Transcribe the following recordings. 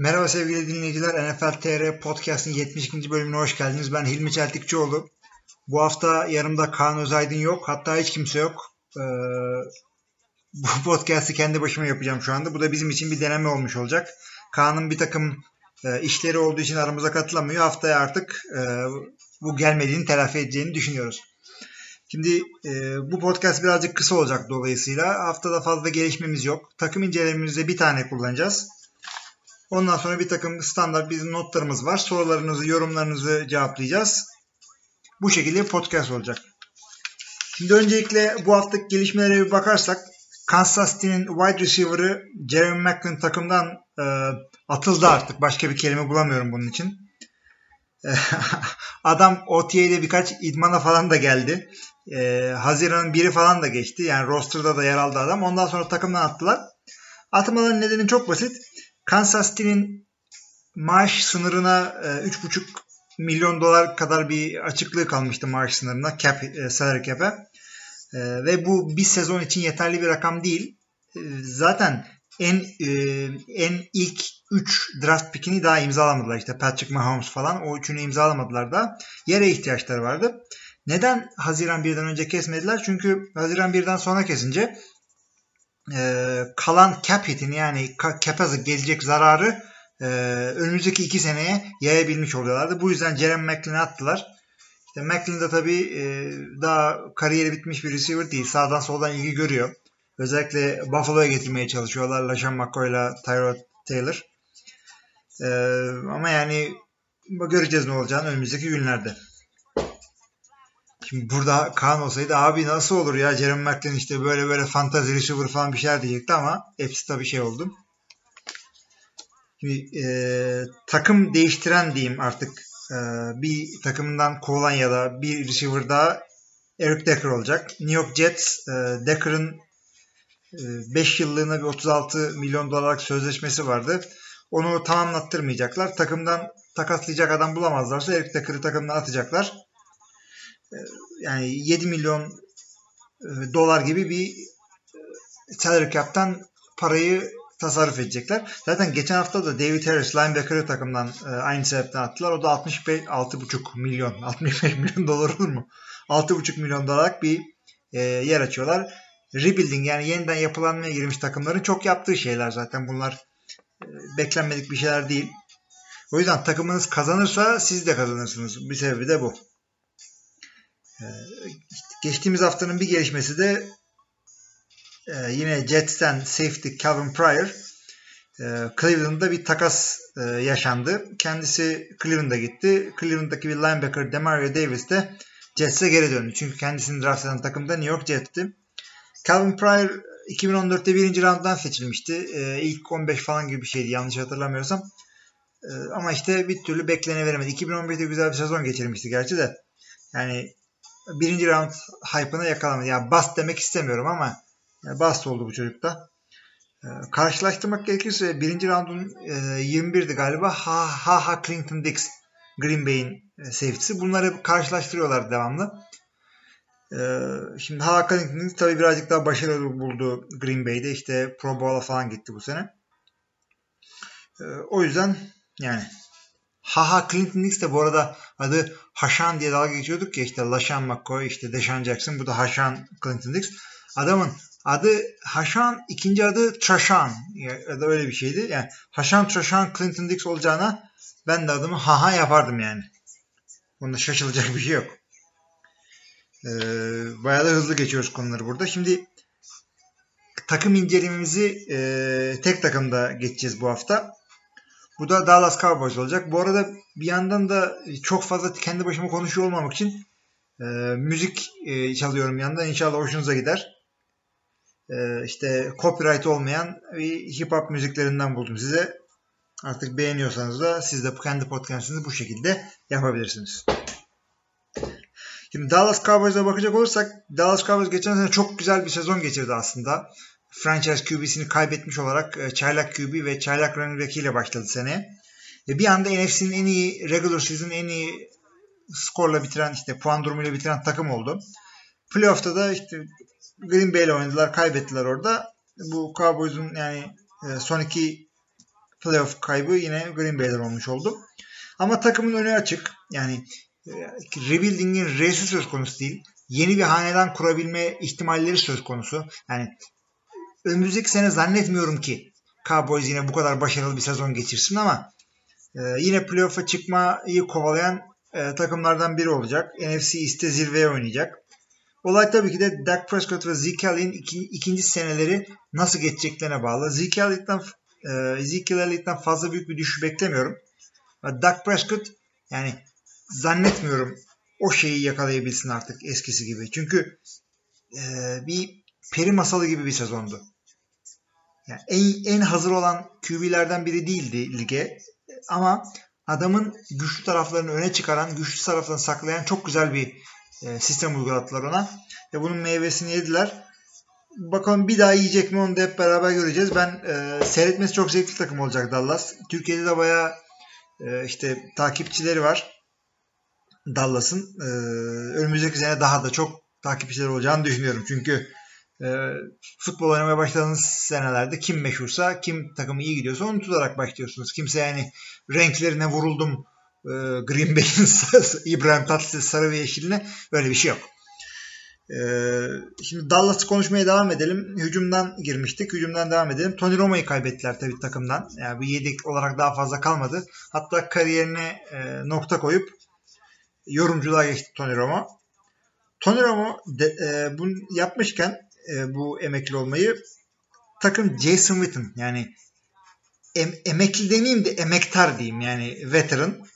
Merhaba sevgili dinleyiciler. NFL TR Podcast'ın 72. bölümüne hoş geldiniz. Ben Hilmi Çeltikçioğlu. Bu hafta yanımda Kaan Özaydın yok. Hatta hiç kimse yok. Ee, bu podcast'i kendi başıma yapacağım şu anda. Bu da bizim için bir deneme olmuş olacak. Kaan'ın bir takım e, işleri olduğu için aramıza katılamıyor. Haftaya artık e, bu gelmediğini telafi edeceğini düşünüyoruz. Şimdi e, bu podcast birazcık kısa olacak dolayısıyla haftada fazla gelişmemiz yok. Takım incelememizde bir tane kullanacağız. Ondan sonra bir takım standart bizim notlarımız var. Sorularınızı, yorumlarınızı cevaplayacağız. Bu şekilde podcast olacak. Şimdi öncelikle bu haftaki gelişmelere bir bakarsak Kansas City'nin wide receiver'ı Jeremy Macklin takımdan e, atıldı artık. Başka bir kelime bulamıyorum bunun için. E, adam OTA'de birkaç idmana falan da geldi. E, Haziran'ın biri falan da geçti. Yani roster'da da yer aldı adam. Ondan sonra takımdan attılar. Atmaların nedeni çok basit. Kansas City'nin maaş sınırına e, 3,5 milyon dolar kadar bir açıklığı kalmıştı maaş sınırına, cap, e, salary cap'e. E, ve bu bir sezon için yeterli bir rakam değil. E, zaten en e, en ilk 3 draft pickini daha imzalamadılar. İşte Patrick Mahomes falan o üçünü imzalamadılar da. Yere ihtiyaçları vardı. Neden Haziran 1'den önce kesmediler? Çünkü Haziran 1'den sonra kesince e, kalan cap hitini yani cap'a gelecek zararı e, önümüzdeki iki seneye yayabilmiş oluyorlardı. Bu yüzden Jeremy McLean'i attılar. İşte McLean de tabii e, daha kariyeri bitmiş bir receiver değil. Sağdan soldan ilgi görüyor. Özellikle Buffalo'ya getirmeye çalışıyorlar. LaShawn McCoy ile Tyrod Taylor. E, ama yani göreceğiz ne olacağını önümüzdeki günlerde. Şimdi burada Kaan olsaydı abi nasıl olur ya Jeremy McLean işte böyle böyle fantasy receiver falan bir şeyler diyecekti ama hepsi tabii şey oldu. Şimdi, e, takım değiştiren diyeyim artık e, bir takımından kovulan ya da bir receiver daha Eric Decker olacak. New York Jets e, Decker'ın 5 e, yıllığına bir 36 milyon dolarlık sözleşmesi vardı. Onu tamamlattırmayacaklar. Takımdan takaslayacak adam bulamazlarsa Eric Decker'ı takımdan atacaklar. E, yani 7 milyon e, dolar gibi bir salary cap'tan parayı tasarruf edecekler. Zaten geçen hafta da David Harris linebacker'ı takımdan e, aynı sebepten attılar. O da 65 6,5 milyon 65 milyon dolar olur mu? 6,5 milyon dolarlık bir e, yer açıyorlar. Rebuilding yani yeniden yapılanmaya girmiş takımların çok yaptığı şeyler zaten bunlar e, beklenmedik bir şeyler değil. O yüzden takımınız kazanırsa siz de kazanırsınız. Bir sebebi de bu. E, geçtiğimiz haftanın bir gelişmesi de e, yine Jets'ten safety Calvin Pryor e, Cleveland'da bir takas e, yaşandı. Kendisi Cleveland'a gitti. Cleveland'daki bir linebacker Demario Davis de Jets'e geri döndü. Çünkü kendisini draft eden takımda New York Jets'ti. Calvin Pryor 2014'te birinci rounddan seçilmişti. E, ilk 15 falan gibi bir şeydi yanlış hatırlamıyorsam. Ama işte bir türlü beklene veremedi. 2015'te güzel bir sezon geçirmişti gerçi de. Yani birinci round hype'ını yakalamadı. Yani bast demek istemiyorum ama bast oldu bu çocukta. Ee, karşılaştırmak gerekirse birinci roundun e, 21'di galiba. Ha Ha Ha Clinton Dix Green Bay'in e, safety'si. Bunları karşılaştırıyorlar devamlı. Ee, şimdi Ha Ha Clinton Dix tabii birazcık daha başarılı buldu Green Bay'de. İşte Pro Bowl'a falan gitti bu sene. Ee, o yüzden yani Haha Clinton Dix de bu arada adı Haşan diye dalga geçiyorduk ya işte Lashan McCoy işte Deshaun Jackson bu da Haşan Clinton Dix. Adamın Adı Haşan, ikinci adı Trashan ya da öyle bir şeydi. Yani Haşan Trashan Clinton Dix olacağına ben de adımı Haha yapardım yani. Bunda şaşılacak bir şey yok. Ee, bayağı da hızlı geçiyoruz konuları burada. Şimdi takım incelememizi e, tek takımda geçeceğiz bu hafta. Bu da Dallas Cowboys olacak. Bu arada bir yandan da çok fazla kendi başıma konuşuyor olmamak için e, müzik e, çalıyorum yandan. İnşallah hoşunuza gider e, işte copyright olmayan hip hop müziklerinden buldum size. Artık beğeniyorsanız da siz de kendi podcastınızı bu şekilde yapabilirsiniz. Şimdi Dallas Cowboys'a bakacak olursak Dallas Cowboys geçen sene çok güzel bir sezon geçirdi aslında. Franchise QB'sini kaybetmiş olarak e, çaylak QB ve çaylak running back ile başladı sene. Ve bir anda NFC'nin en iyi regular season en iyi skorla bitiren işte puan durumuyla bitiren takım oldu. Playoff'ta da işte Green Bay ile oynadılar. Kaybettiler orada. Bu Cowboys'un yani e, son iki playoff kaybı yine Green Bay'den olmuş oldu. Ama takımın önü açık. Yani e, rebuilding'in R'si söz konusu değil. Yeni bir hanedan kurabilme ihtimalleri söz konusu. Yani önümüzdeki sene zannetmiyorum ki Cowboys yine bu kadar başarılı bir sezon geçirsin ama e, yine playoff'a çıkmayı kovalayan e, takımlardan biri olacak. NFC East'te zirveye oynayacak. Olay tabii ki de Dak Prescott ve Zeke Elliott'in iki, ikinci seneleri nasıl geçeceklerine bağlı. Zeke Elliott'tan e, Zeke Elliott'tan fazla büyük bir düşüş beklemiyorum. Dak Prescott yani zannetmiyorum o şeyi yakalayabilsin artık eskisi gibi. Çünkü e, bir peri masalı gibi bir sezondu. Yani en, en hazır olan QB'lerden biri değildi lige. Ama adamın güçlü taraflarını öne çıkaran, güçlü taraflarını saklayan çok güzel bir e, sistem uyguladılar ona. Ve bunun meyvesini yediler. Bakalım bir daha yiyecek mi onu da hep beraber göreceğiz. Ben e, seyretmesi çok zevkli takım olacak Dallas. Türkiye'de de bayağı e, işte takipçileri var. Dallas'ın. E, önümüzdeki sene daha da çok takipçileri olacağını düşünüyorum. Çünkü e, futbol oynamaya başladığınız senelerde kim meşhursa, kim takımı iyi gidiyorsa onu tutarak başlıyorsunuz. Kimse yani renklerine vuruldum e, Green Bay'in İbrahim Tatlıses sarı ve yeşiline öyle bir şey yok. E, şimdi Dallas'ı konuşmaya devam edelim. Hücumdan girmiştik. Hücumdan devam edelim. Tony Romo'yu kaybettiler tabii takımdan. Yani bir yedek olarak daha fazla kalmadı. Hatta kariyerine e, nokta koyup yorumculuğa geçti Tony Romo. Tony Romo de, e, bunu yapmışken e, bu emekli olmayı takım Jason Witten yani em, emekli demeyeyim de emektar diyeyim yani veteran.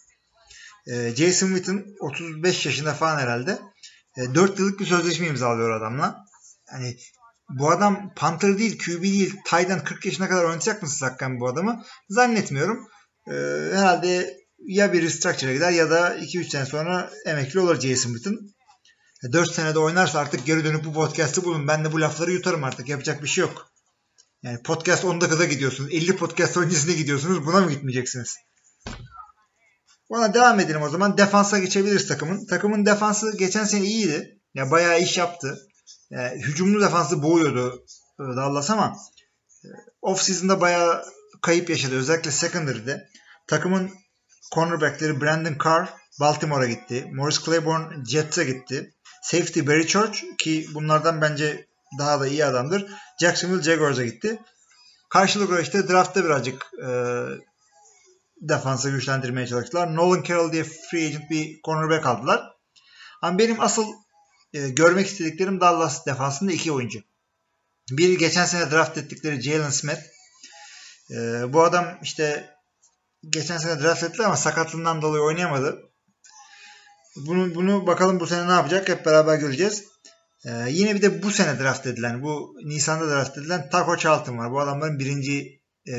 E, Jason Witten 35 yaşında falan herhalde. E, 4 yıllık bir sözleşme imzalıyor adamla. Yani bu adam Panther değil, QB değil, Tayden 40 yaşına kadar oynayacak mısınız hakikaten bu adamı? Zannetmiyorum. E, herhalde ya bir restructure'a gider ya da 2-3 sene sonra emekli olur Jason Witten. 4 senede oynarsa artık geri dönüp bu podcast'ı bulun. Ben de bu lafları yutarım artık. Yapacak bir şey yok. Yani podcast 10 dakikada gidiyorsunuz. 50 podcast öncesinde gidiyorsunuz. Buna mı gitmeyeceksiniz? Ona devam edelim o zaman. Defansa geçebiliriz takımın. Takımın defansı geçen sene iyiydi. Ya bayağı iş yaptı. Yani hücumlu defansı boğuyordu e, Dallas ama e, off season'da bayağı kayıp yaşadı. Özellikle secondary'de. Takımın cornerbackleri Brandon Carr Baltimore'a gitti. Morris Claiborne Jets'e gitti. Safety Barry Church ki bunlardan bence daha da iyi adamdır. Jacksonville Jaguars'a gitti. Karşılıklı işte draftta birazcık e, defansı güçlendirmeye çalıştılar. Nolan Carroll diye free agent bir cornerback aldılar. Ama benim asıl e, görmek istediklerim Dallas defansında iki oyuncu. Biri geçen sene draft ettikleri Jalen Smith. E, bu adam işte geçen sene draft ettiler ama sakatlığından dolayı oynayamadı. Bunu, bunu bakalım bu sene ne yapacak hep beraber göreceğiz. Ee, yine bir de bu sene draft edilen, bu Nisan'da draft edilen Taco Charlton var. Bu adamların birinci e,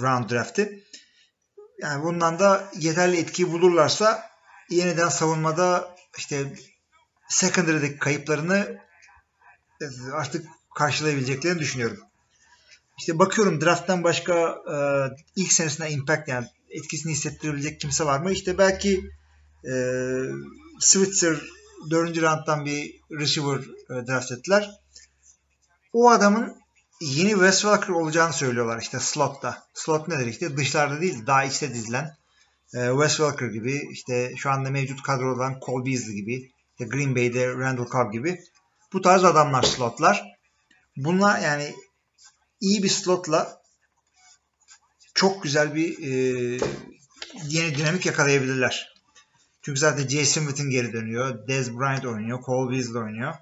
round draft'i. Yani bundan da yeterli etkiyi bulurlarsa yeniden savunmada işte secondary'deki kayıplarını e, artık karşılayabileceklerini düşünüyorum. İşte bakıyorum draft'tan başka e, ilk senesinde impact yani etkisini hissettirebilecek kimse var mı? İşte belki e, Switzer 4. round'dan bir receiver e, draft ettiler. O adamın yeni Wes Welker olacağını söylüyorlar işte slotta. Slot nedir işte dışlarda değil daha içte dizilen e, Wes Welker gibi işte şu anda mevcut kadroda olan Cole Beasley gibi işte Green Bay'de Randall Cobb gibi bu tarz adamlar slotlar. Bunlar yani iyi bir slotla çok güzel bir e, yeni dinamik yakalayabilirler. Çünkü zaten Jason Witten geri dönüyor. Dez Bryant oynuyor. Cole Beasley oynuyor.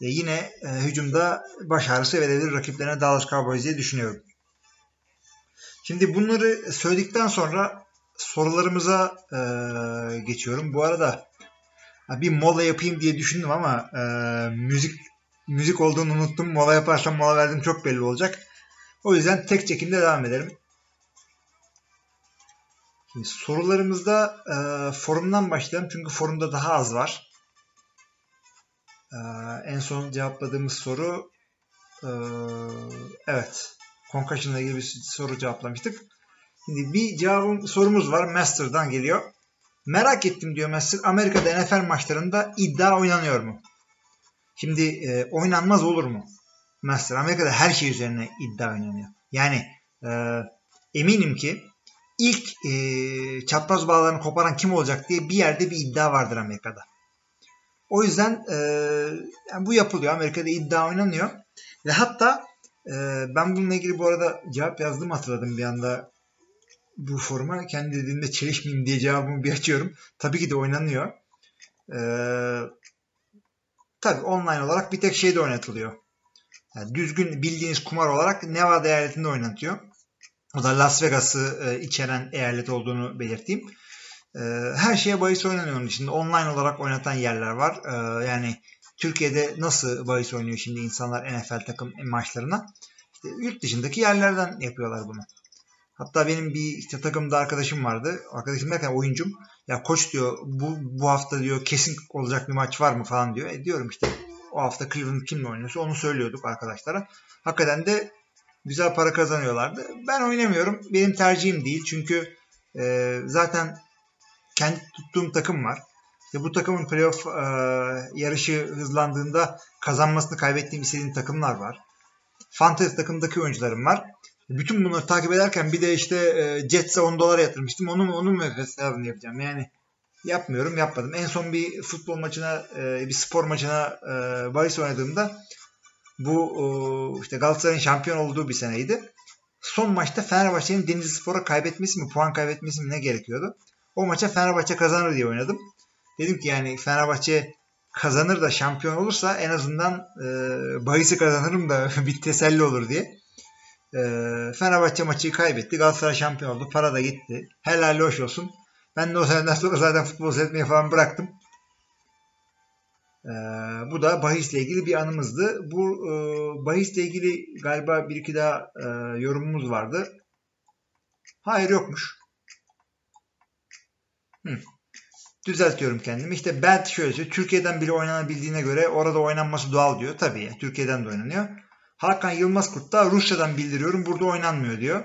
E yine e, hücumda baş ağrısı verebilir rakiplerine Dallas Cowboys diye düşünüyorum. Şimdi bunları söyledikten sonra sorularımıza e, geçiyorum. Bu arada bir mola yapayım diye düşündüm ama e, müzik müzik olduğunu unuttum. Mola yaparsam mola verdim çok belli olacak. O yüzden tek çekimde devam edelim. Sorularımızda e, forumdan başlayalım çünkü forumda daha az var. E, en son cevapladığımız soru e, evet Concussion ilgili bir soru cevaplamıştık. Şimdi bir cevabım sorumuz var. Master'dan geliyor. Merak ettim diyor Master. Amerika'da NFL maçlarında iddia oynanıyor mu? Şimdi e, oynanmaz olur mu? Master Amerika'da her şey üzerine iddia oynanıyor. Yani e, eminim ki ilk e, çapraz bağlarını koparan kim olacak diye bir yerde bir iddia vardır Amerika'da. O yüzden e, yani bu yapılıyor. Amerika'da iddia oynanıyor. Ve hatta e, ben bununla ilgili bu arada cevap yazdım hatırladım bir anda bu forma. Kendi dediğimde çelişmeyeyim diye cevabımı bir açıyorum. Tabii ki de oynanıyor. E, tabii online olarak bir tek şeyde oynatılıyor. Yani düzgün bildiğiniz kumar olarak Nevada eyaletinde oynatıyor. O da Las Vegas'ı e, içeren eyalet olduğunu belirteyim. E, her şeye bahis oynanıyor onun içinde. Online olarak oynatan yerler var. E, yani Türkiye'de nasıl bahis oynuyor şimdi insanlar NFL takım maçlarına? İşte yurt dışındaki yerlerden yapıyorlar bunu. Hatta benim bir işte takımda arkadaşım vardı. Arkadaşım derken oyuncum. Ya koç diyor bu, bu hafta diyor kesin olacak bir maç var mı falan diyor. E diyorum işte o hafta Cleveland kimle oynuyorsa onu söylüyorduk arkadaşlara. Hakikaten de güzel para kazanıyorlardı. Ben oynamıyorum. Benim tercihim değil. Çünkü e, zaten kendi tuttuğum takım var. İşte bu takımın playoff e, yarışı hızlandığında kazanmasını kaybettiğim istediğim takımlar var. Fantasy takımdaki oyuncularım var. Bütün bunları takip ederken bir de işte e, Jets'e 10 dolar yatırmıştım. Onun onun mu hesabını yapacağım? Yani yapmıyorum, yapmadım. En son bir futbol maçına, e, bir spor maçına e, bahis oynadığımda bu işte Galatasaray'ın şampiyon olduğu bir seneydi. Son maçta Fenerbahçe'nin Denizli Spor'a kaybetmesi mi, puan kaybetmesi mi ne gerekiyordu? O maça Fenerbahçe kazanır diye oynadım. Dedim ki yani Fenerbahçe kazanır da şampiyon olursa en azından e, bahisi kazanırım da bir teselli olur diye. E, Fenerbahçe maçı kaybetti. Galatasaray şampiyon oldu. Para da gitti. Helal hoş olsun. Ben de o seneden sonra zaten futbol seyretmeyi falan bıraktım. Ee, bu da bahisle ilgili bir anımızdı. Bu e, bahisle ilgili galiba bir iki daha e, yorumumuz vardı. Hayır yokmuş. Hı. Düzeltiyorum kendimi. İşte Belt şöyle söylüyor. Türkiye'den bile oynanabildiğine göre orada oynanması doğal diyor. Tabii Türkiye'den de oynanıyor. Hakan Yılmaz Kurt da Rusya'dan bildiriyorum. Burada oynanmıyor diyor.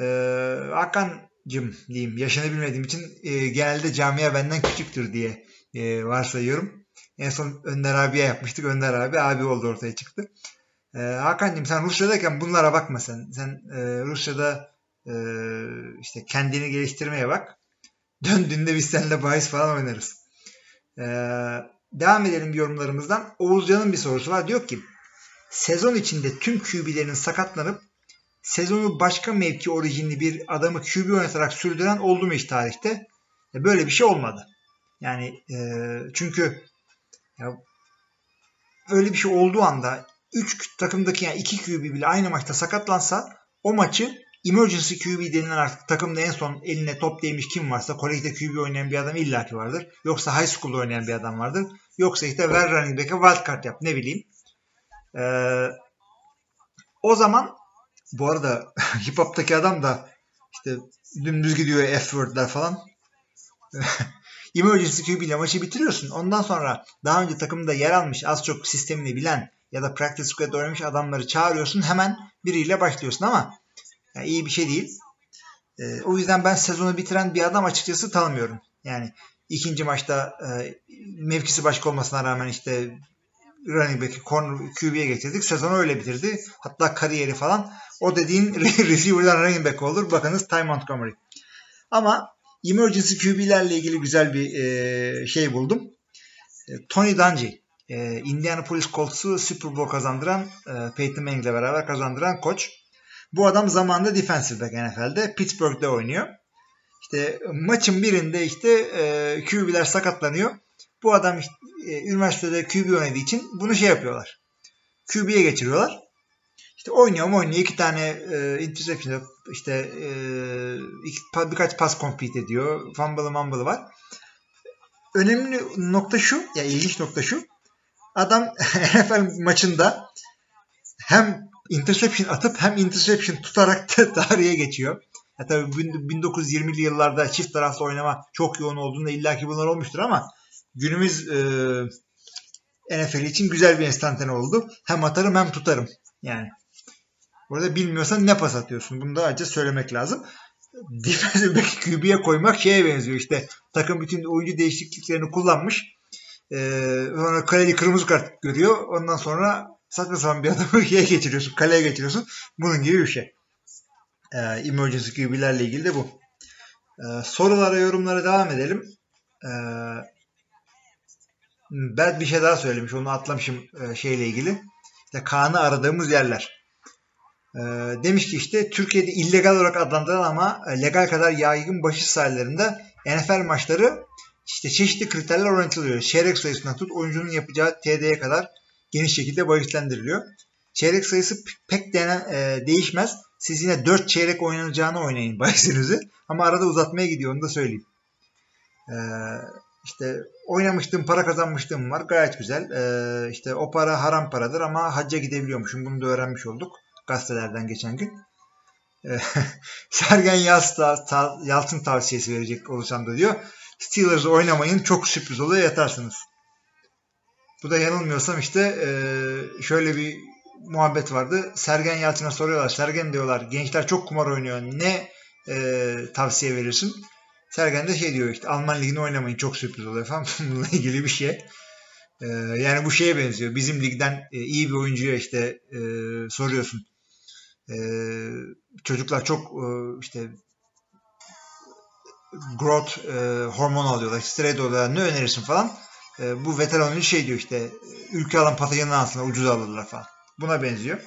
Ee, Hakan'cım diyeyim yaşını bilmediğim için e, genelde camia benden küçüktür diye e, varsayıyorum. En son Önder abiye yapmıştık. Önder abi abi oldu ortaya çıktı. Ee, Hakan'cığım sen Rusya'dayken bunlara bakma sen. Sen e, Rusya'da e, işte kendini geliştirmeye bak. Döndüğünde biz seninle bahis falan oynarız. Ee, devam edelim yorumlarımızdan. Oğuzcan'ın bir sorusu var. Diyor ki sezon içinde tüm QB'lerin sakatlanıp sezonu başka mevki orijinli bir adamı QB oynatarak sürdüren oldu mu hiç tarihte? E, böyle bir şey olmadı. Yani e, çünkü ya, öyle bir şey olduğu anda 3 takımdaki yani 2 QB bile aynı maçta sakatlansa o maçı emergency QB denilen artık takımda en son eline top değmiş kim varsa kolejde QB oynayan bir adam illaki vardır. Yoksa high school'da oynayan bir adam vardır. Yoksa işte ver running back'e wildcard yap ne bileyim. Ee, o zaman bu arada hip hop'taki adam da işte dümdüz gidiyor F-word'ler falan. Emergency QB ile maçı bitiriyorsun. Ondan sonra daha önce takımda yer almış az çok sistemini bilen ya da practice squad oynamış adamları çağırıyorsun. Hemen biriyle başlıyorsun ama yani iyi bir şey değil. E, o yüzden ben sezonu bitiren bir adam açıkçası tanımıyorum. Yani ikinci maçta e, mevkisi başka olmasına rağmen işte running back'i QB'ye getirdik. Sezonu öyle bitirdi. Hatta kariyeri falan. O dediğin receiver'dan running back olur. Bakınız Ty Montgomery. Ama emergency QB'lerle ilgili güzel bir e, şey buldum. E, Tony Dungy. E, Indianapolis Colts'u Super Bowl kazandıran e, Peyton Manning'le beraber kazandıran koç. Bu adam zamanında defensive back NFL'de. Pittsburgh'de oynuyor. İşte maçın birinde işte e, QB'ler sakatlanıyor. Bu adam e, üniversitede QB oynadığı için bunu şey yapıyorlar. QB'ye geçiriyorlar. İşte oynuyor oynuyor. iki tane e, interception işte e, iki, birkaç pas complete ediyor. Fumble'ı mumble'ı var. Önemli nokta şu, ya ilginç nokta şu. Adam NFL maçında hem interception atıp hem interception tutarak da tarihe geçiyor. Ya tabii 1920'li yıllarda çift taraflı oynama çok yoğun olduğunda illaki bunlar olmuştur ama günümüz e, NFL için güzel bir enstantane oldu. Hem atarım hem tutarım. Yani Burada bilmiyorsan ne pas atıyorsun? Bunu da ayrıca söylemek lazım. Defensive back QB'ye koymak şeye benziyor işte. Takım bütün oyuncu değişikliklerini kullanmış. Ee, sonra kaleli kırmızı kart görüyor. Ondan sonra saçma sapan bir adamı şeye geçiriyorsun. Kaleye geçiriyorsun. Bunun gibi bir şey. E, emergency QB'lerle ilgili de bu. E, sorulara, yorumlara devam edelim. E, ben bir şey daha söylemiş. Onu atlamışım e, şeyle ilgili. İşte Kaan'ı aradığımız yerler. E, demiş ki işte Türkiye'de illegal olarak adlandırılan ama legal kadar yaygın bahis sahalarında NFL maçları işte çeşitli kriterler orantılanıyor. Çeyrek sayısından tut oyuncunun yapacağı TD'ye kadar geniş şekilde bahislendiriliyor. Çeyrek sayısı pek denen, e, değişmez. Siz yine 4 çeyrek oynanacağını oynayın bahisinizi. Ama arada uzatmaya gidiyor onu da söyleyeyim. Ee, işte oynamıştım, para kazanmıştım var. Gayet güzel. Ee, işte o para haram paradır ama hacca gidebiliyormuşum. Bunu da öğrenmiş olduk gazetelerden geçen gün. Ee, Sergen Yalçın tavsiyesi verecek olursam da diyor. Steelers oynamayın çok sürpriz oluyor yatarsınız. Bu da yanılmıyorsam işte e, şöyle bir muhabbet vardı. Sergen Yalçın'a soruyorlar. Sergen diyorlar gençler çok kumar oynuyor. Ne e, tavsiye verirsin? Sergen de şey diyor işte Alman ligini oynamayın çok sürpriz oluyor falan. Bununla ilgili bir şey. E, yani bu şeye benziyor. Bizim ligden e, iyi bir oyuncuya işte e, soruyorsun. E, çocuklar çok e, işte growth e, hormonu alıyorlar. Steroid alıyorlar. Ne önerirsin falan. E, bu veteran oyuncu şey diyor işte ülke alan patayanın altına ucuz alırlar falan. Buna benziyor.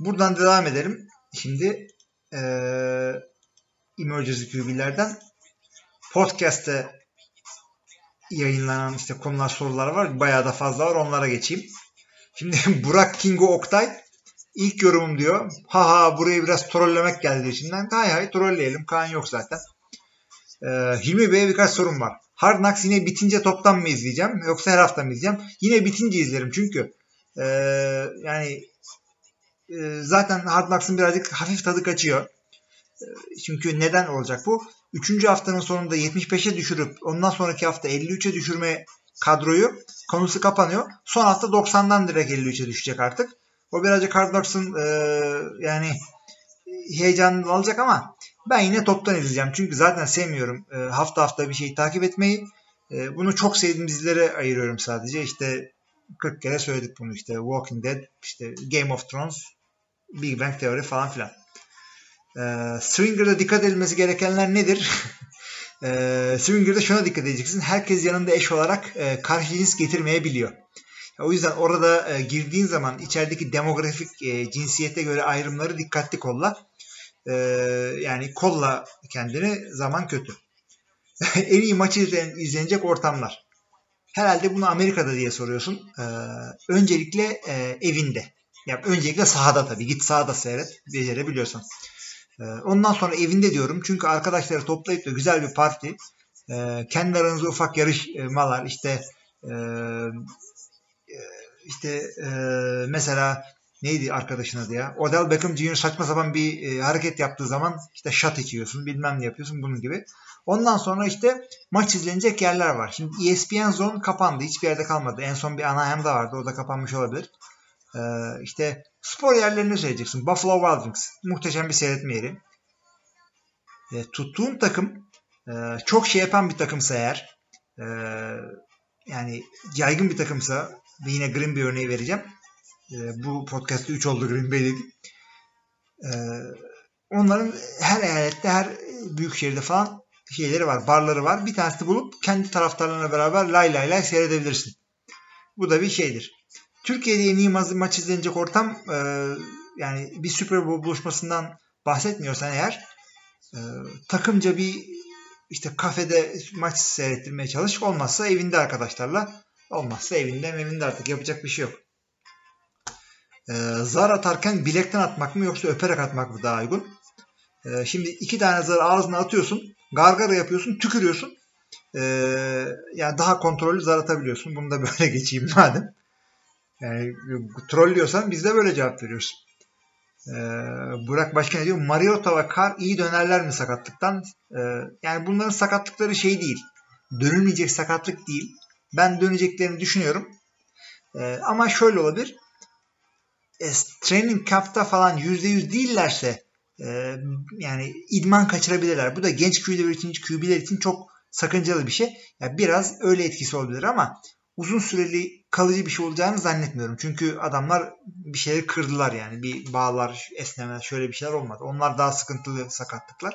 Buradan devam edelim. Şimdi e, Emergency QB'lerden podcast'te yayınlanan işte konular sorular var. Bayağı da fazla var. Onlara geçeyim. Şimdi Burak Kingo Oktay ilk yorumum diyor. Ha ha burayı biraz trollemek geldi içinden. Hay hay trolleyelim. Kaan yok zaten. Ee, Hilmi Bey'e birkaç sorum var. Hard Knocks yine bitince toptan mı izleyeceğim yoksa her hafta mı izleyeceğim? Yine bitince izlerim çünkü e, yani e, zaten Hard Knocks'ın birazcık hafif tadı kaçıyor. E, çünkü neden olacak bu? Üçüncü haftanın sonunda 75'e düşürüp ondan sonraki hafta 53'e düşürme kadroyu konusu kapanıyor. Son hafta 90'dan direkt 53'e düşecek artık. O birazcık Hard Knocks'ın e, yani heyecanını alacak ama ben yine toptan izleyeceğim. Çünkü zaten sevmiyorum e, hafta hafta bir şeyi takip etmeyi. E, bunu çok sevdiğim dizilere ayırıyorum sadece. İşte 40 kere söyledik bunu işte. Walking Dead, işte Game of Thrones, Big Bang Theory falan filan. E, Swinger'da dikkat edilmesi gerekenler nedir? e, Swinger'da şuna dikkat edeceksin. Herkes yanında eş olarak e, karşı cins getirmeyebiliyor. O yüzden orada e, girdiğin zaman içerideki demografik e, cinsiyete göre ayrımları dikkatli kolla. E, yani kolla kendini zaman kötü. en iyi maçı izlenecek ortamlar. Herhalde bunu Amerika'da diye soruyorsun. Ee, öncelikle e, evinde. Yani öncelikle sahada tabii. Git sahada seyret. Becerebiliyorsan. Ee, ondan sonra evinde diyorum. Çünkü arkadaşları toplayıp da güzel bir parti. E, kendi aranızda ufak yarışmalar. işte e, işte e, mesela neydi arkadaşın adı ya? Odell Beckham Jr. saçma sapan bir e, hareket yaptığı zaman işte shot içiyorsun bilmem ne yapıyorsun bunun gibi. Ondan sonra işte maç izlenecek yerler var. Şimdi ESPN Zone kapandı. Hiçbir yerde kalmadı. En son bir Anaheim'da vardı. O da kapanmış olabilir. Ee, işte spor yerlerini söyleyeceksin. Buffalo Wild Wings. Muhteşem bir seyretme yeri. E, tuttuğun takım e, çok şey yapan bir takımsa eğer e, yani yaygın bir takımsa yine Green Bay örneği vereceğim. E, bu podcast'te 3 oldu Green Bay dedik. E, onların her eyalette, her büyük şehirde falan şeyleri var, barları var. Bir tanesi bulup kendi taraftarlarına beraber lay lay lay seyredebilirsin. Bu da bir şeydir. Türkiye'de en iyi maç izlenecek ortam e, yani bir Super Bowl buluşmasından bahsetmiyorsan eğer e, takımca bir işte kafede maç seyrettirmeye çalış. Olmazsa evinde arkadaşlarla. Olmazsa evinde evinde artık yapacak bir şey yok. E, zar atarken bilekten atmak mı yoksa öperek atmak mı daha uygun? E, şimdi iki tane zarı ağzına atıyorsun gargara yapıyorsun, tükürüyorsun. Ee, yani daha kontrollü zar atabiliyorsun. Bunu da böyle geçeyim madem. Yani trollüyorsan biz de böyle cevap veriyoruz. Ee, Burak Başka ne diyor? Mariota ve Kar iyi dönerler mi sakatlıktan? Ee, yani bunların sakatlıkları şey değil. Dönülmeyecek sakatlık değil. Ben döneceklerini düşünüyorum. Ee, ama şöyle olabilir. E, training camp'ta falan %100 değillerse ee, yani idman kaçırabilirler. Bu da genç QB'ler için, QB'ler için çok sakıncalı bir şey. Yani biraz öyle etkisi olabilir ama uzun süreli kalıcı bir şey olacağını zannetmiyorum. Çünkü adamlar bir şeyleri kırdılar yani. Bir bağlar, esneme, şöyle bir şeyler olmadı. Onlar daha sıkıntılı sakatlıklar.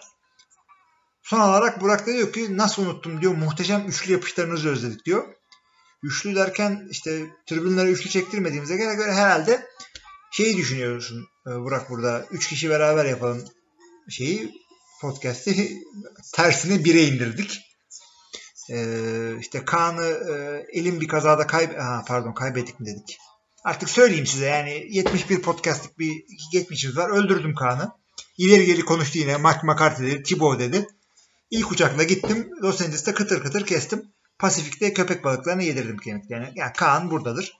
Son olarak Burak da diyor ki nasıl unuttum diyor. Muhteşem üçlü yapışlarınızı özledik diyor. Üçlü derken işte tribünlere üçlü çektirmediğimize göre, göre herhalde şeyi düşünüyorsun e, Burak burada. Üç kişi beraber yapalım şeyi podcast'i tersine bire indirdik. Ee, işte Kaan'ı e, elim bir kazada kayb ha, pardon kaybettik mi dedik. Artık söyleyeyim size yani 71 podcastlik bir geçmişimiz var. Öldürdüm Kaan'ı. İleri geri konuştu yine. Mark McCarthy dedi. Thibaut dedi. İlk uçakla gittim. Los Angeles'ta kıtır kıtır kestim. Pasifik'te köpek balıklarını yedirdim kemiklerini. Yani Kaan buradadır.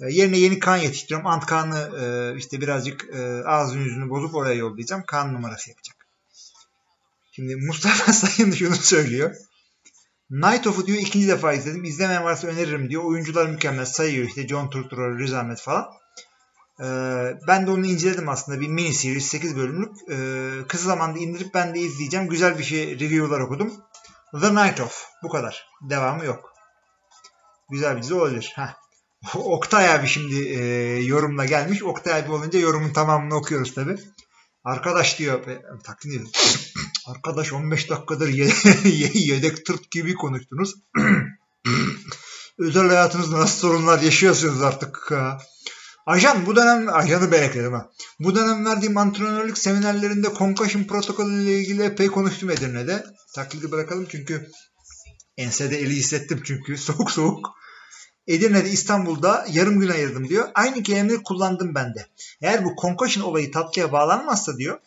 E, yerine yeni Kaan yetiştiriyorum. Ant Kaan'ı e, işte birazcık e, ağzını yüzünü bozup oraya yollayacağım. Kaan numarası yapacak. Şimdi Mustafa Sayın şunu söylüyor. Night of'u diyor ikinci defa izledim. İzlemeyen varsa öneririm diyor. Oyuncular mükemmel sayıyor işte John Turturro, Riz Ahmed falan. Ee, ben de onu inceledim aslında bir mini series 8 bölümlük. Ee, kısa zamanda indirip ben de izleyeceğim. Güzel bir şey review'lar okudum. The Night of. Bu kadar. Devamı yok. Güzel bir dizi olabilir. Heh. Oktay abi şimdi e, yorumla gelmiş. Oktay abi olunca yorumun tamamını okuyoruz tabi. Arkadaş diyor. E, takdim ediyor. Arkadaş 15 dakikadır yedek tırt gibi konuştunuz. Özel hayatınızda nasıl sorunlar yaşıyorsunuz artık? Ajan bu dönem ajanı ben ekledim ha. Bu dönem verdiğim antrenörlük seminerlerinde concussion protokolü ile ilgili epey konuştum Edirne'de. Taklidi bırakalım çünkü ensede eli hissettim çünkü soğuk soğuk. Edirne'de İstanbul'da yarım gün ayırdım diyor. Aynı kelimeyi kullandım ben de. Eğer bu concussion olayı tatlıya bağlanmazsa diyor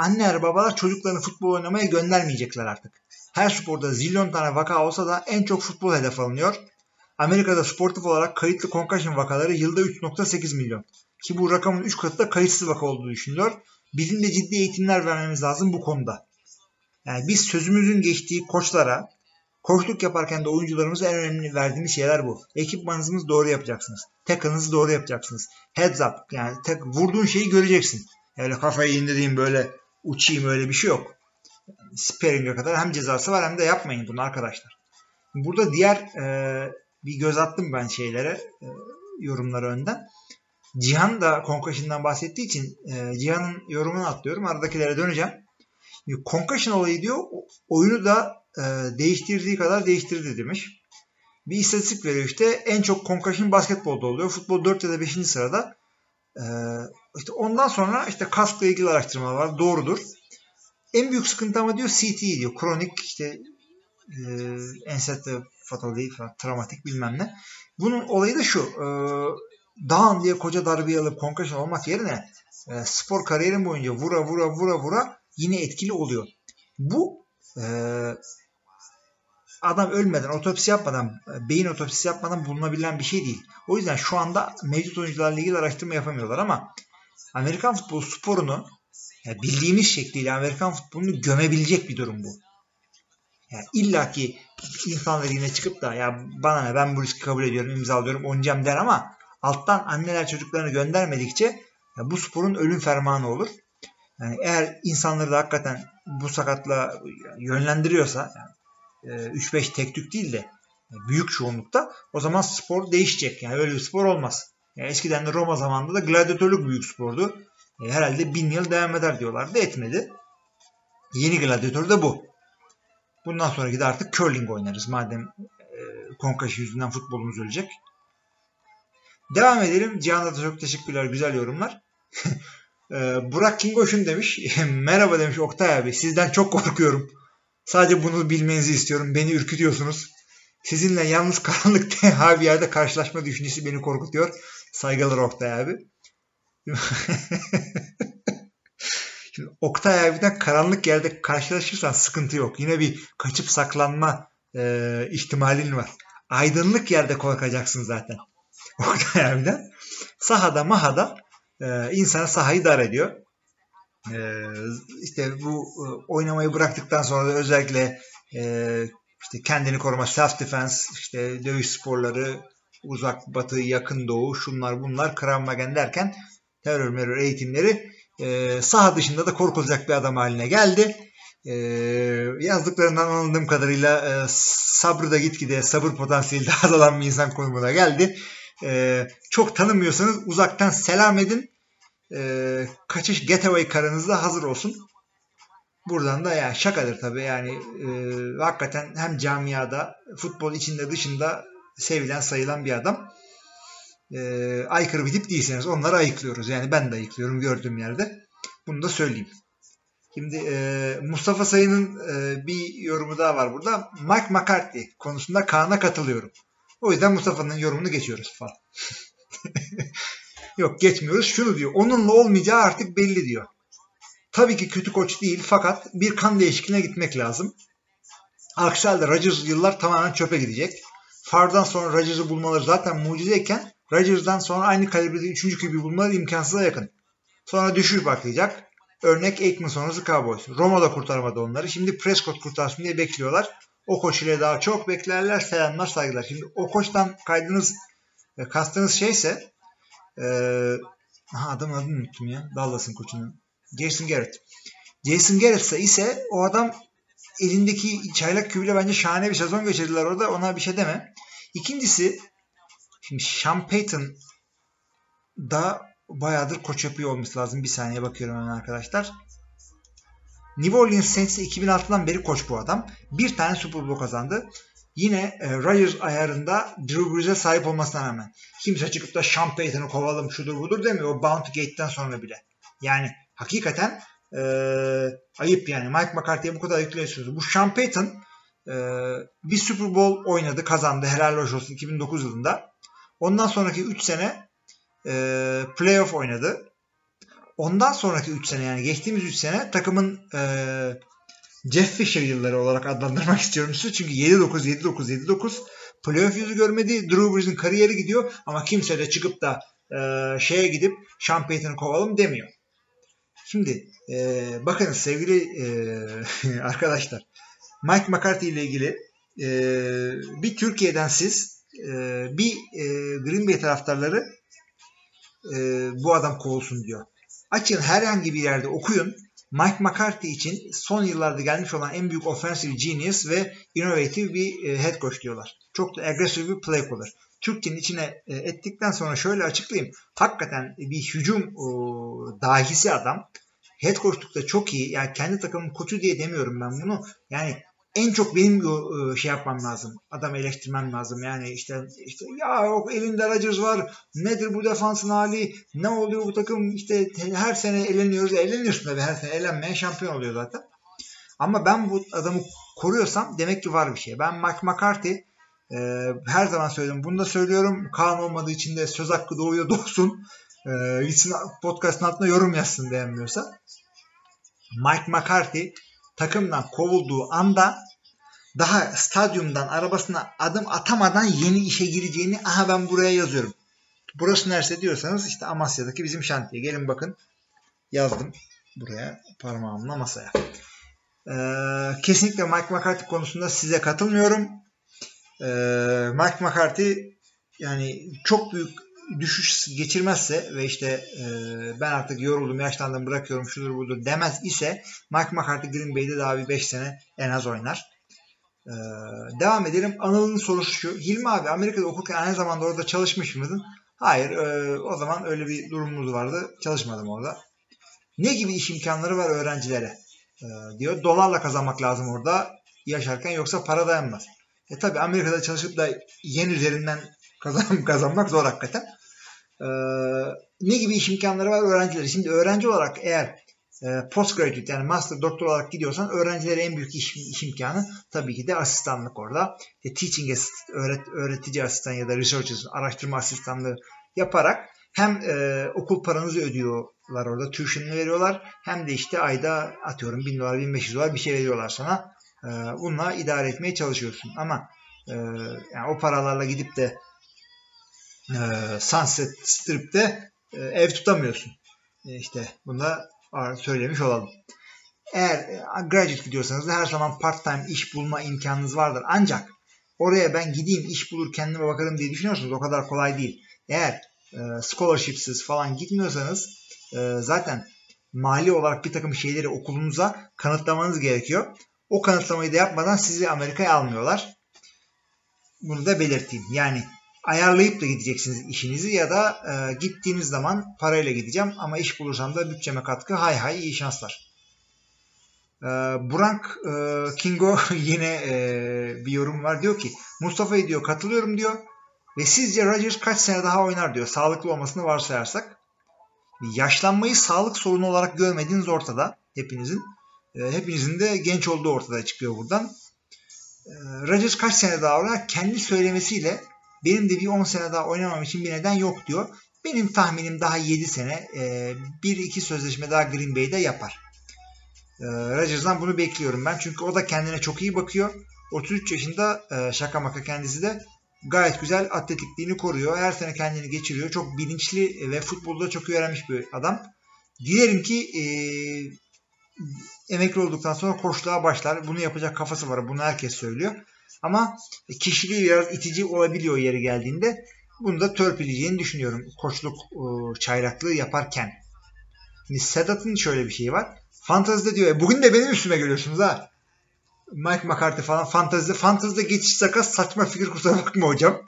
anneler babalar çocuklarını futbol oynamaya göndermeyecekler artık. Her sporda zilyon tane vaka olsa da en çok futbol hedef alınıyor. Amerika'da sportif olarak kayıtlı concussion vakaları yılda 3.8 milyon. Ki bu rakamın 3 katı da kayıtsız vaka olduğu düşünülüyor. Bizim de ciddi eğitimler vermemiz lazım bu konuda. Yani biz sözümüzün geçtiği koçlara, koçluk yaparken de oyuncularımıza en önemli verdiğimiz şeyler bu. Ekipmanınızı doğru yapacaksınız. Tackle'ınızı doğru yapacaksınız. Heads up. Yani tek, vurduğun şeyi göreceksin. Öyle kafayı indireyim böyle uçayım öyle bir şey yok. Sparing'e kadar hem cezası var hem de yapmayın bunu arkadaşlar. Burada diğer e, bir göz attım ben şeylere e, yorumlara önden. Cihan da Concussion'dan bahsettiği için e, Cihan'ın yorumunu atlıyorum. Aradakilere döneceğim. Concussion olayı diyor oyunu da e, değiştirdiği kadar değiştirdi demiş. Bir istatistik veriyor işte en çok concussion basketbolda oluyor. Futbol 4 ya da 5. sırada. E, işte ondan sonra işte kaskla ilgili araştırmalar var. Doğrudur. En büyük sıkıntı ama diyor CT diyor. Kronik işte e, ensefalopatik falan travmatik bilmem ne. Bunun olayı da şu. E, dağın diye koca darbeyi alıp concussion olmak yerine e, spor kariyerin boyunca vura vura vura vura yine etkili oluyor. Bu e, adam ölmeden, otopsi yapmadan, beyin otopsisi yapmadan bulunabilen bir şey değil. O yüzden şu anda mevcut oyuncularla ilgili araştırma yapamıyorlar ama Amerikan futbolu sporunu yani bildiğimiz şekliyle Amerikan futbolunu gömebilecek bir durum bu. Yani illa ki insanlar yine çıkıp da ya bana ne ben bu riski kabul ediyorum imzalıyorum oynayacağım der ama alttan anneler çocuklarını göndermedikçe ya bu sporun ölüm fermanı olur. Yani eğer insanları da hakikaten bu sakatla yönlendiriyorsa yani 3-5 e, tek tük değil de büyük çoğunlukta o zaman spor değişecek. Yani öyle bir spor olmaz. Yani eskiden de Roma zamanında da gladyatörlük büyük spordu. E, herhalde bin yıl devam eder diyorlardı. Etmedi. Yeni gladyatör de bu. Bundan sonraki de artık curling oynarız. Madem e, Konkaşı yüzünden futbolumuz ölecek. Devam edelim. Cihan'a da çok teşekkürler. Güzel yorumlar. e, Burak Kingoş'un demiş. Merhaba demiş Oktay abi. Sizden çok korkuyorum. Sadece bunu bilmenizi istiyorum. Beni ürkütüyorsunuz. Sizinle yalnız karanlık tenha bir yerde karşılaşma düşüncesi beni korkutuyor. Saygılar Oktay abi. Şimdi Oktay abiden karanlık yerde karşılaşırsan sıkıntı yok. Yine bir kaçıp saklanma e, ihtimalin var. Aydınlık yerde korkacaksın zaten. Oktay abiden. Sahada mahada e, insana sahayı dar ediyor. E, işte bu e, oynamayı bıraktıktan sonra da özellikle e, işte kendini koruma, self defense, işte dövüş sporları, uzak batı, yakın doğu, şunlar bunlar, Krav Maga derken terör merör eğitimleri e, saha dışında da korkulacak bir adam haline geldi. e, yazdıklarından anladığım kadarıyla e, sabrı da gitgide sabır potansiyeli de azalan bir insan konumuna geldi. E, çok tanımıyorsanız uzaktan selam edin. E, kaçış getaway karınız da hazır olsun. Buradan da yani şakadır tabii yani e, hakikaten hem camiada futbol içinde dışında sevilen sayılan bir adam. E, aykırı bir tip değilseniz onları ayıklıyoruz. Yani ben de ayıklıyorum gördüğüm yerde. Bunu da söyleyeyim. Şimdi e, Mustafa Sayın'ın e, bir yorumu daha var burada. Mike McCarthy konusunda Kaan'a katılıyorum. O yüzden Mustafa'nın yorumunu geçiyoruz falan. Yok geçmiyoruz. Şunu diyor. Onunla olmayacağı artık belli diyor. Tabii ki kötü koç değil fakat bir kan değişikliğine gitmek lazım. Aksi halde Rodgers yıllar tamamen çöpe gidecek. Fardan sonra Rodgers'ı bulmaları zaten mucizeyken Rodgers'dan sonra aynı kalibrede 3. QB bulmaları imkansıza yakın. Sonra düşüş başlayacak. Örnek Aikman sonrası Cowboys. Roma da kurtarmadı onları. Şimdi Prescott kurtarsın diye bekliyorlar. O koç ile daha çok beklerler. Selamlar saygılar. Şimdi o koçtan kaydınız e, kastınız şeyse e, ha, adam adını unuttum ya. Dallas'ın koçunun. Jason Garrett. Jason Garrett ise o adam elindeki çaylak kübüyle bence şahane bir sezon geçirdiler orada. Ona bir şey deme. İkincisi şimdi Sean Payton da bayağıdır koç yapıyor olması lazım. Bir saniye bakıyorum hemen arkadaşlar. New Orleans Saints'e 2006'dan beri koç bu adam. Bir tane Super Bowl kazandı. Yine e, Rodgers ayarında Drew Brees'e sahip olmasına rağmen. Kimse çıkıp da Sean Payton'ı kovalım şudur budur demiyor. O Bounty Gate'den sonra bile. Yani hakikaten e, ayıp yani. Mike McCarthy'ye bu kadar yükleniyorsunuz. Bu Sean Payton e, bir Super Bowl oynadı, kazandı. Helal hoş olsun 2009 yılında. Ondan sonraki 3 sene e, playoff oynadı. Ondan sonraki 3 sene yani geçtiğimiz 3 sene takımın e, Jeff Fisher yılları olarak adlandırmak istiyorum size. Çünkü 7-9, 7-9, 7-9 playoff yüzü görmedi. Drew Brees'in kariyeri gidiyor ama kimse de çıkıp da e, şeye gidip Payton'ı kovalım demiyor. Şimdi e, bakın sevgili e, arkadaşlar Mike McCarthy ile ilgili e, bir Türkiye'den siz e, bir e, Green Bay taraftarları e, bu adam kovulsun diyor. Açın herhangi bir yerde okuyun. Mike McCarthy için son yıllarda gelmiş olan en büyük offensive genius ve innovative bir e, head coach diyorlar. Çok da aggressive bir play caller. Türkçenin içine e, ettikten sonra şöyle açıklayayım. Hakikaten bir hücum o, dahisi adam. Head coachlukta çok iyi. Yani kendi takımın koçu diye demiyorum ben bunu. Yani en çok benim e, şey yapmam lazım. Adam eleştirmem lazım. Yani işte işte ya yok elinde Rodgers var. Nedir bu defansın hali? Ne oluyor bu takım? İşte her sene eleniyoruz. Eleniyorsun tabii her sene. Elenmeyen şampiyon oluyor zaten. Ama ben bu adamı koruyorsam demek ki var bir şey. Ben Mike McCarthy e, her zaman söyledim. Bunu da söylüyorum. Kaan olmadığı için de söz hakkı doğuyor doğsun. E, gitsin podcastın altına yorum yazsın beğenmiyorsa. Mike McCarthy takımdan kovulduğu anda daha stadyumdan arabasına adım atamadan yeni işe gireceğini aha ben buraya yazıyorum. Burası neresi diyorsanız işte Amasya'daki bizim şantiye. Gelin bakın yazdım buraya parmağımla masaya. Ee, kesinlikle Mike McCarthy konusunda size katılmıyorum. Ee, Mike McCarthy yani çok büyük düşüş geçirmezse ve işte e, ben artık yoruldum, yaşlandım, bırakıyorum, şudur budur demez ise Mike McCarthy Green Bay'de daha bir 5 sene en az oynar. Ee, devam edelim. Anıl'ın sorusu şu. Hilmi abi Amerika'da okurken aynı zamanda orada çalışmış mıydın? Hayır. E, o zaman öyle bir durumumuz vardı. Çalışmadım orada. Ne gibi iş imkanları var öğrencilere? E, diyor. Dolarla kazanmak lazım orada yaşarken yoksa para dayanmaz. E tabi Amerika'da çalışıp da yen üzerinden kazan, kazanmak zor hakikaten. Ee, ne gibi iş imkanları var öğrencilere? Şimdi öğrenci olarak eğer e, postgraduate yani master doktor olarak gidiyorsan öğrencilere en büyük iş, iş imkanı tabii ki de asistanlık orada. İşte teaching assistant, öğret, öğretici asistan ya da research araştırma asistanlığı yaparak hem e, okul paranızı ödüyorlar orada, tuition'ını veriyorlar hem de işte ayda atıyorum 1000 dolar, 1500 dolar bir şey veriyorlar sana. E, bununla idare etmeye çalışıyorsun. Ama e, yani o paralarla gidip de e, Sunset Strip'te e, ev tutamıyorsun. E, işte bunda söylemiş olalım. Eğer e, graduate gidiyorsanız da her zaman part time iş bulma imkanınız vardır. Ancak oraya ben gideyim iş bulur kendime bakarım diye düşünüyorsanız o kadar kolay değil. Eğer e, scholarshipsiz falan gitmiyorsanız e, zaten mali olarak bir takım şeyleri okulunuza kanıtlamanız gerekiyor. O kanıtlamayı da yapmadan sizi Amerika'ya almıyorlar. Bunu da belirteyim. Yani ayarlayıp da gideceksiniz işinizi ya da e, gittiğiniz zaman parayla gideceğim ama iş bulursam da bütçeme katkı hay hay iyi şanslar. E, Burak e, Kingo yine e, bir yorum var. Diyor ki Mustafa'yı diyor katılıyorum diyor ve sizce Rodgers kaç sene daha oynar diyor sağlıklı olmasını varsayarsak. Yaşlanmayı sağlık sorunu olarak görmediğiniz ortada hepinizin. E, hepinizin de genç olduğu ortada çıkıyor buradan. E, Rodgers kaç sene daha oynar? Kendi söylemesiyle benim de bir 10 sene daha oynamam için bir neden yok diyor. Benim tahminim daha 7 sene e, 1-2 sözleşme daha Green Bay'de yapar. E, Rodgers'dan bunu bekliyorum ben. Çünkü o da kendine çok iyi bakıyor. 33 yaşında e, şaka maka kendisi de gayet güzel atletikliğini koruyor. Her sene kendini geçiriyor. Çok bilinçli ve futbolda çok iyi öğrenmiş bir adam. Dilerim ki e, emekli olduktan sonra koçluğa başlar. Bunu yapacak kafası var. Bunu herkes söylüyor. Ama kişiliği biraz itici olabiliyor yeri geldiğinde. Bunu da törpüleyeceğini düşünüyorum. Koçluk e, çayraklığı yaparken. Şimdi Sedat'ın şöyle bir şeyi var. Fantazide diyor. E, bugün de benim üstüme görüyorsunuz ha. Mike McCarthy falan fantazide. Fantazide geçiş sakat saçma fikir kusura bakma hocam.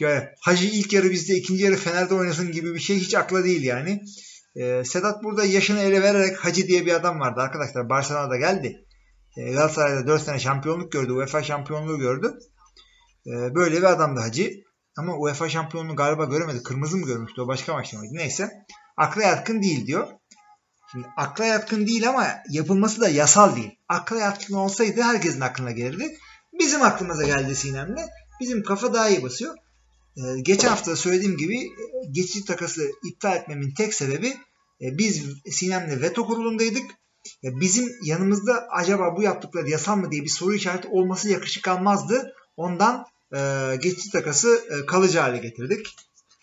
Yani Hacı ilk yarı bizde ikinci yarı Fener'de oynasın gibi bir şey hiç akla değil yani. Ee, Sedat burada yaşını ele vererek Hacı diye bir adam vardı arkadaşlar. Barcelona'da geldi. Ee, Galatasaray'da 4 sene şampiyonluk gördü. UEFA şampiyonluğu gördü. Ee, böyle bir adamdı Hacı. Ama UEFA şampiyonluğu galiba göremedi. Kırmızı mı görmüştü? O başka maçta mıydı? Neyse. Akla yatkın değil diyor. Şimdi akla yatkın değil ama yapılması da yasal değil. Akla yatkın olsaydı herkesin aklına gelirdi. Bizim aklımıza geldi Sinem'le. Bizim kafa daha iyi basıyor. Ee, geçen hafta söylediğim gibi geçici takası iptal etmemin tek sebebi e, biz Sinem'le veto kurulundaydık. E, bizim yanımızda acaba bu yaptıkları yasal mı diye bir soru işareti olması yakışık almazdı. Ondan e, geçici takası e, kalıcı hale getirdik.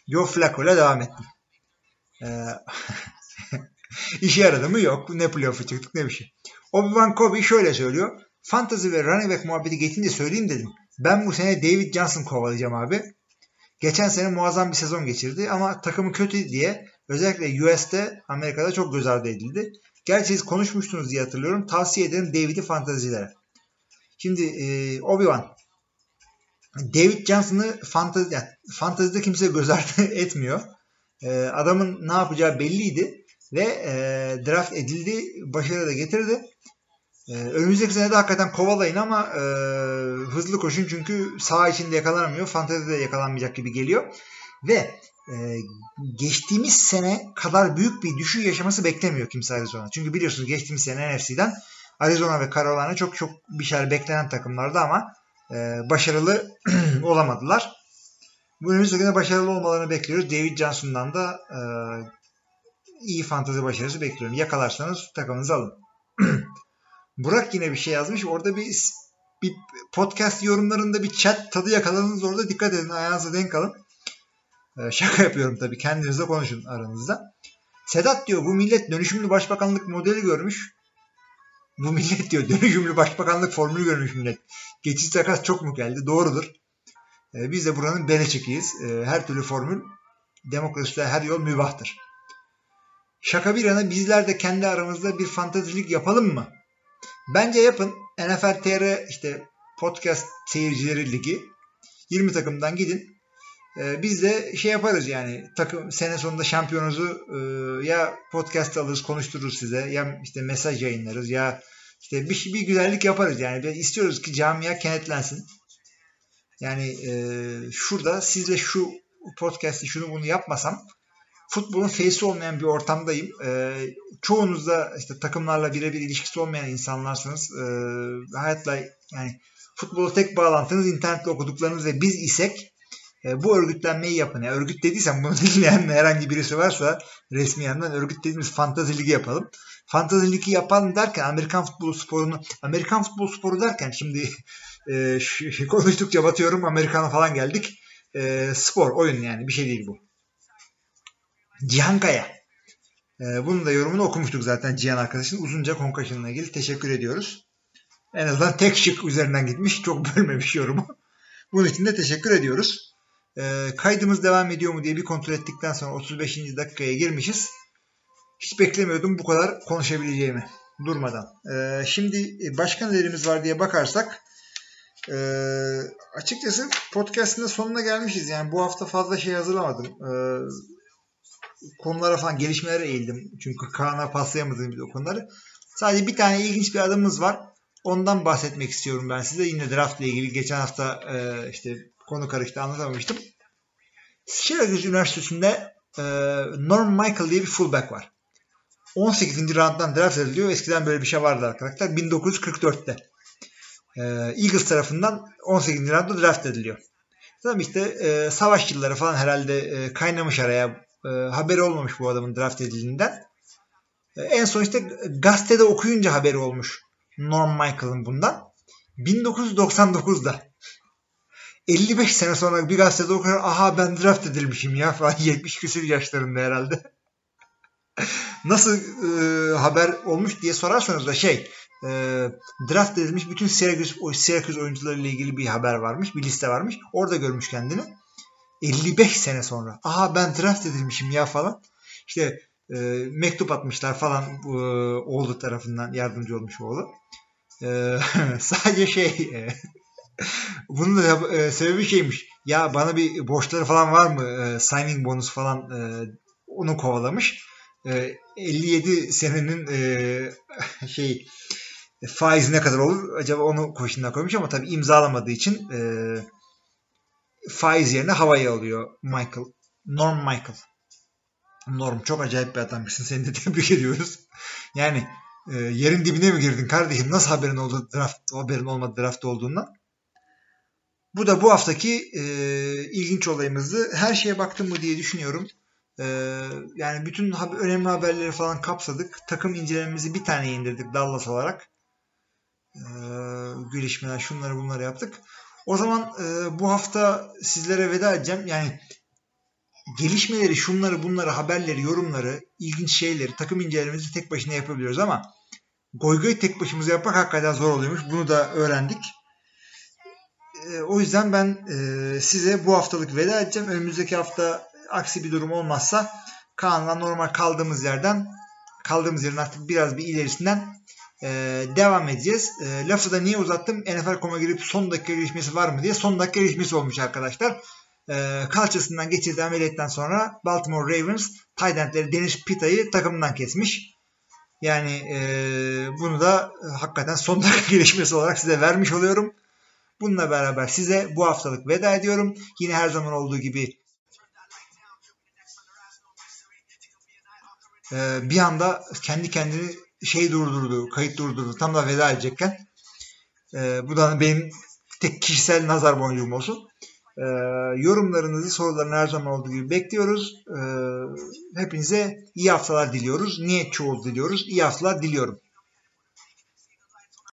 Joe Flacco ile devam ettim. E, İşe yaradı mı? Yok. Ne playoff'u çıktık ne bir şey. Obi-Wan Kobe şöyle söylüyor. Fantasy ve running back muhabbeti geçince söyleyeyim dedim. Ben bu sene David Johnson kovalayacağım abi. Geçen sene muazzam bir sezon geçirdi ama takımı kötü diye özellikle US'te Amerika'da çok göz ardı edildi. Gerçi siz konuşmuştunuz diye hatırlıyorum. Tavsiye ederim David'i fantazilere. Şimdi e, Obi-Wan David Johnson'ı fantazi, yani fantazide kimse göz ardı etmiyor. E, adamın ne yapacağı belliydi ve e, draft edildi, başarı da getirdi. E, önümüzdeki sene de hakikaten kovalayın ama e, hızlı koşun çünkü sağ içinde yakalanamıyor. Fantezide yakalanmayacak gibi geliyor. Ve e, geçtiğimiz sene kadar büyük bir düşüş yaşaması beklemiyor kimse Arizona. Çünkü biliyorsunuz geçtiğimiz sene NFC'den Arizona ve Carolina çok çok bir şeyler beklenen takımlardı ama e, başarılı olamadılar. Bu önümüzdeki sene başarılı olmalarını bekliyoruz. David Johnson'dan da e, iyi fantazi başarısı bekliyorum. Yakalarsanız takımınızı alın. Burak yine bir şey yazmış. Orada bir bir podcast yorumlarında bir chat tadı yakaladınız orada. Dikkat edin. Ayağınıza denk alın. Ee, şaka yapıyorum tabii. Kendinizle konuşun aranızda. Sedat diyor bu millet dönüşümlü başbakanlık modeli görmüş. Bu millet diyor dönüşümlü başbakanlık formülü görmüş millet. Geçici takas çok mu geldi? Doğrudur. Ee, biz de buranın beneçekiyiz. Ee, her türlü formül demokraside her yol mübahtır. Şaka bir yana bizler de kendi aramızda bir fantazilik yapalım mı? Bence yapın. NFL TR işte podcast seyircileri ligi 20 takımdan gidin. Ee, biz de şey yaparız yani takım sene sonunda şampiyonuzu e, ya podcast alırız konuştururuz size ya işte mesaj yayınlarız ya işte bir, bir güzellik yaparız yani. Biz istiyoruz ki camia kenetlensin. Yani e, şurada sizle şu podcast'i şunu bunu yapmasam futbolun face'i olmayan bir ortamdayım. E, çoğunuz da işte takımlarla birebir ilişkisi olmayan insanlarsınız. E, hayatla yani futbolu tek bağlantınız internetle okuduklarınız ve biz isek e, bu örgütlenmeyi yapın. Yani örgüt dediysem bunu dinleyen herhangi birisi varsa resmi yandan örgüt dediğimiz fantazi ligi yapalım. Fantazi ligi yapalım derken Amerikan futbolu sporunu Amerikan futbol sporu derken şimdi e, konuştukça batıyorum Amerikan'a falan geldik. E, spor, oyun yani bir şey değil bu. Cihan Kaya. Ee, bunun da yorumunu okumuştuk zaten Cihan arkadaşın. Uzunca Concussion'la ilgili teşekkür ediyoruz. En azından tek şık üzerinden gitmiş. Çok bölmemiş yorumu. Bunun için de teşekkür ediyoruz. Ee, kaydımız devam ediyor mu diye bir kontrol ettikten sonra 35. dakikaya girmişiz. Hiç beklemiyordum bu kadar konuşabileceğimi durmadan. Ee, şimdi başka nelerimiz var diye bakarsak e, açıkçası podcast'ın sonuna gelmişiz. Yani bu hafta fazla şey hazırlamadım. E, konulara falan gelişmelere eğildim. Çünkü Kaan'a paslayamadım o konuları. Sadece bir tane ilginç bir adımımız var. Ondan bahsetmek istiyorum ben size. Yine draft ile ilgili geçen hafta e, işte konu karıştı anlatamamıştım. Syracuse Üniversitesi'nde e, Norm Michael diye bir fullback var. 18. rounddan draft ediliyor. Eskiden böyle bir şey vardı arkadaşlar. 1944'te. E, Eagles tarafından 18. roundda draft ediliyor. Tabii işte e, savaş yılları falan herhalde e, kaynamış araya. E, haberi olmamış bu adamın draft edildiğinden. E, en son işte gazetede okuyunca haberi olmuş. Norm Michael'ın bundan. 1999'da 55 sene sonra bir gazetede okuyor aha ben draft edilmişim ya falan 70 küsur yaşlarında herhalde. Nasıl e, haber olmuş diye sorarsanız da şey e, draft edilmiş bütün Syracuse, Syracuse oyuncularıyla ilgili bir haber varmış. Bir liste varmış. Orada görmüş kendini. 55 sene sonra. Aha ben draft edilmişim ya falan. İşte e, mektup atmışlar falan e, oğlu tarafından yardımcı olmuş oğlu. E, sadece şey e, bunun da e, sebebi şeymiş. Ya bana bir borçları falan var mı? E, signing bonus falan e, onu kovalamış. E, 57 senenin e, şey faiz ne kadar olur? Acaba onu koşuluna koymuş ama tabii imzalamadığı için e, faiz yerine havayı alıyor Michael. Norm Michael. Norm çok acayip bir adammışsın. Seni de tebrik ediyoruz. Yani e, yerin dibine mi girdin kardeşim? Nasıl haberin oldu draft haberin olmadı draft olduğundan? Bu da bu haftaki e, ilginç olayımızdı. Her şeye baktım mı diye düşünüyorum. E, yani bütün haber, önemli haberleri falan kapsadık. Takım incelememizi bir tane indirdik Dallas olarak. E, gelişmeler şunları bunları yaptık. O zaman e, bu hafta sizlere veda edeceğim. Yani gelişmeleri, şunları, bunları, haberleri, yorumları, ilginç şeyleri, takım incelememizi tek başına yapabiliyoruz ama goy tek başımıza yapmak hakikaten zor oluyormuş. Bunu da öğrendik. E, o yüzden ben e, size bu haftalık veda edeceğim. Önümüzdeki hafta aksi bir durum olmazsa Kaan'la normal kaldığımız yerden kaldığımız yerin artık biraz bir ilerisinden e, devam edeceğiz. E, lafı da niye uzattım? NFL.com'a girip son dakika gelişmesi var mı diye. Son dakika gelişmesi olmuş arkadaşlar. Kalçasından geçirdiği ameliyattan sonra Baltimore Ravens tight endleri Dennis Pita'yı takımından kesmiş. Yani e, bunu da e, hakikaten son dakika gelişmesi olarak size vermiş oluyorum. Bununla beraber size bu haftalık veda ediyorum. Yine her zaman olduğu gibi e, bir anda kendi kendini şey durdurdu, kayıt durdurdu. Tam da veda edecekken. E, bu da benim tek kişisel nazar boncuğum olsun. E, yorumlarınızı, sorularını her zaman olduğu gibi bekliyoruz. E, hepinize iyi haftalar diliyoruz. Niyet çoğul diliyoruz. İyi haftalar diliyorum.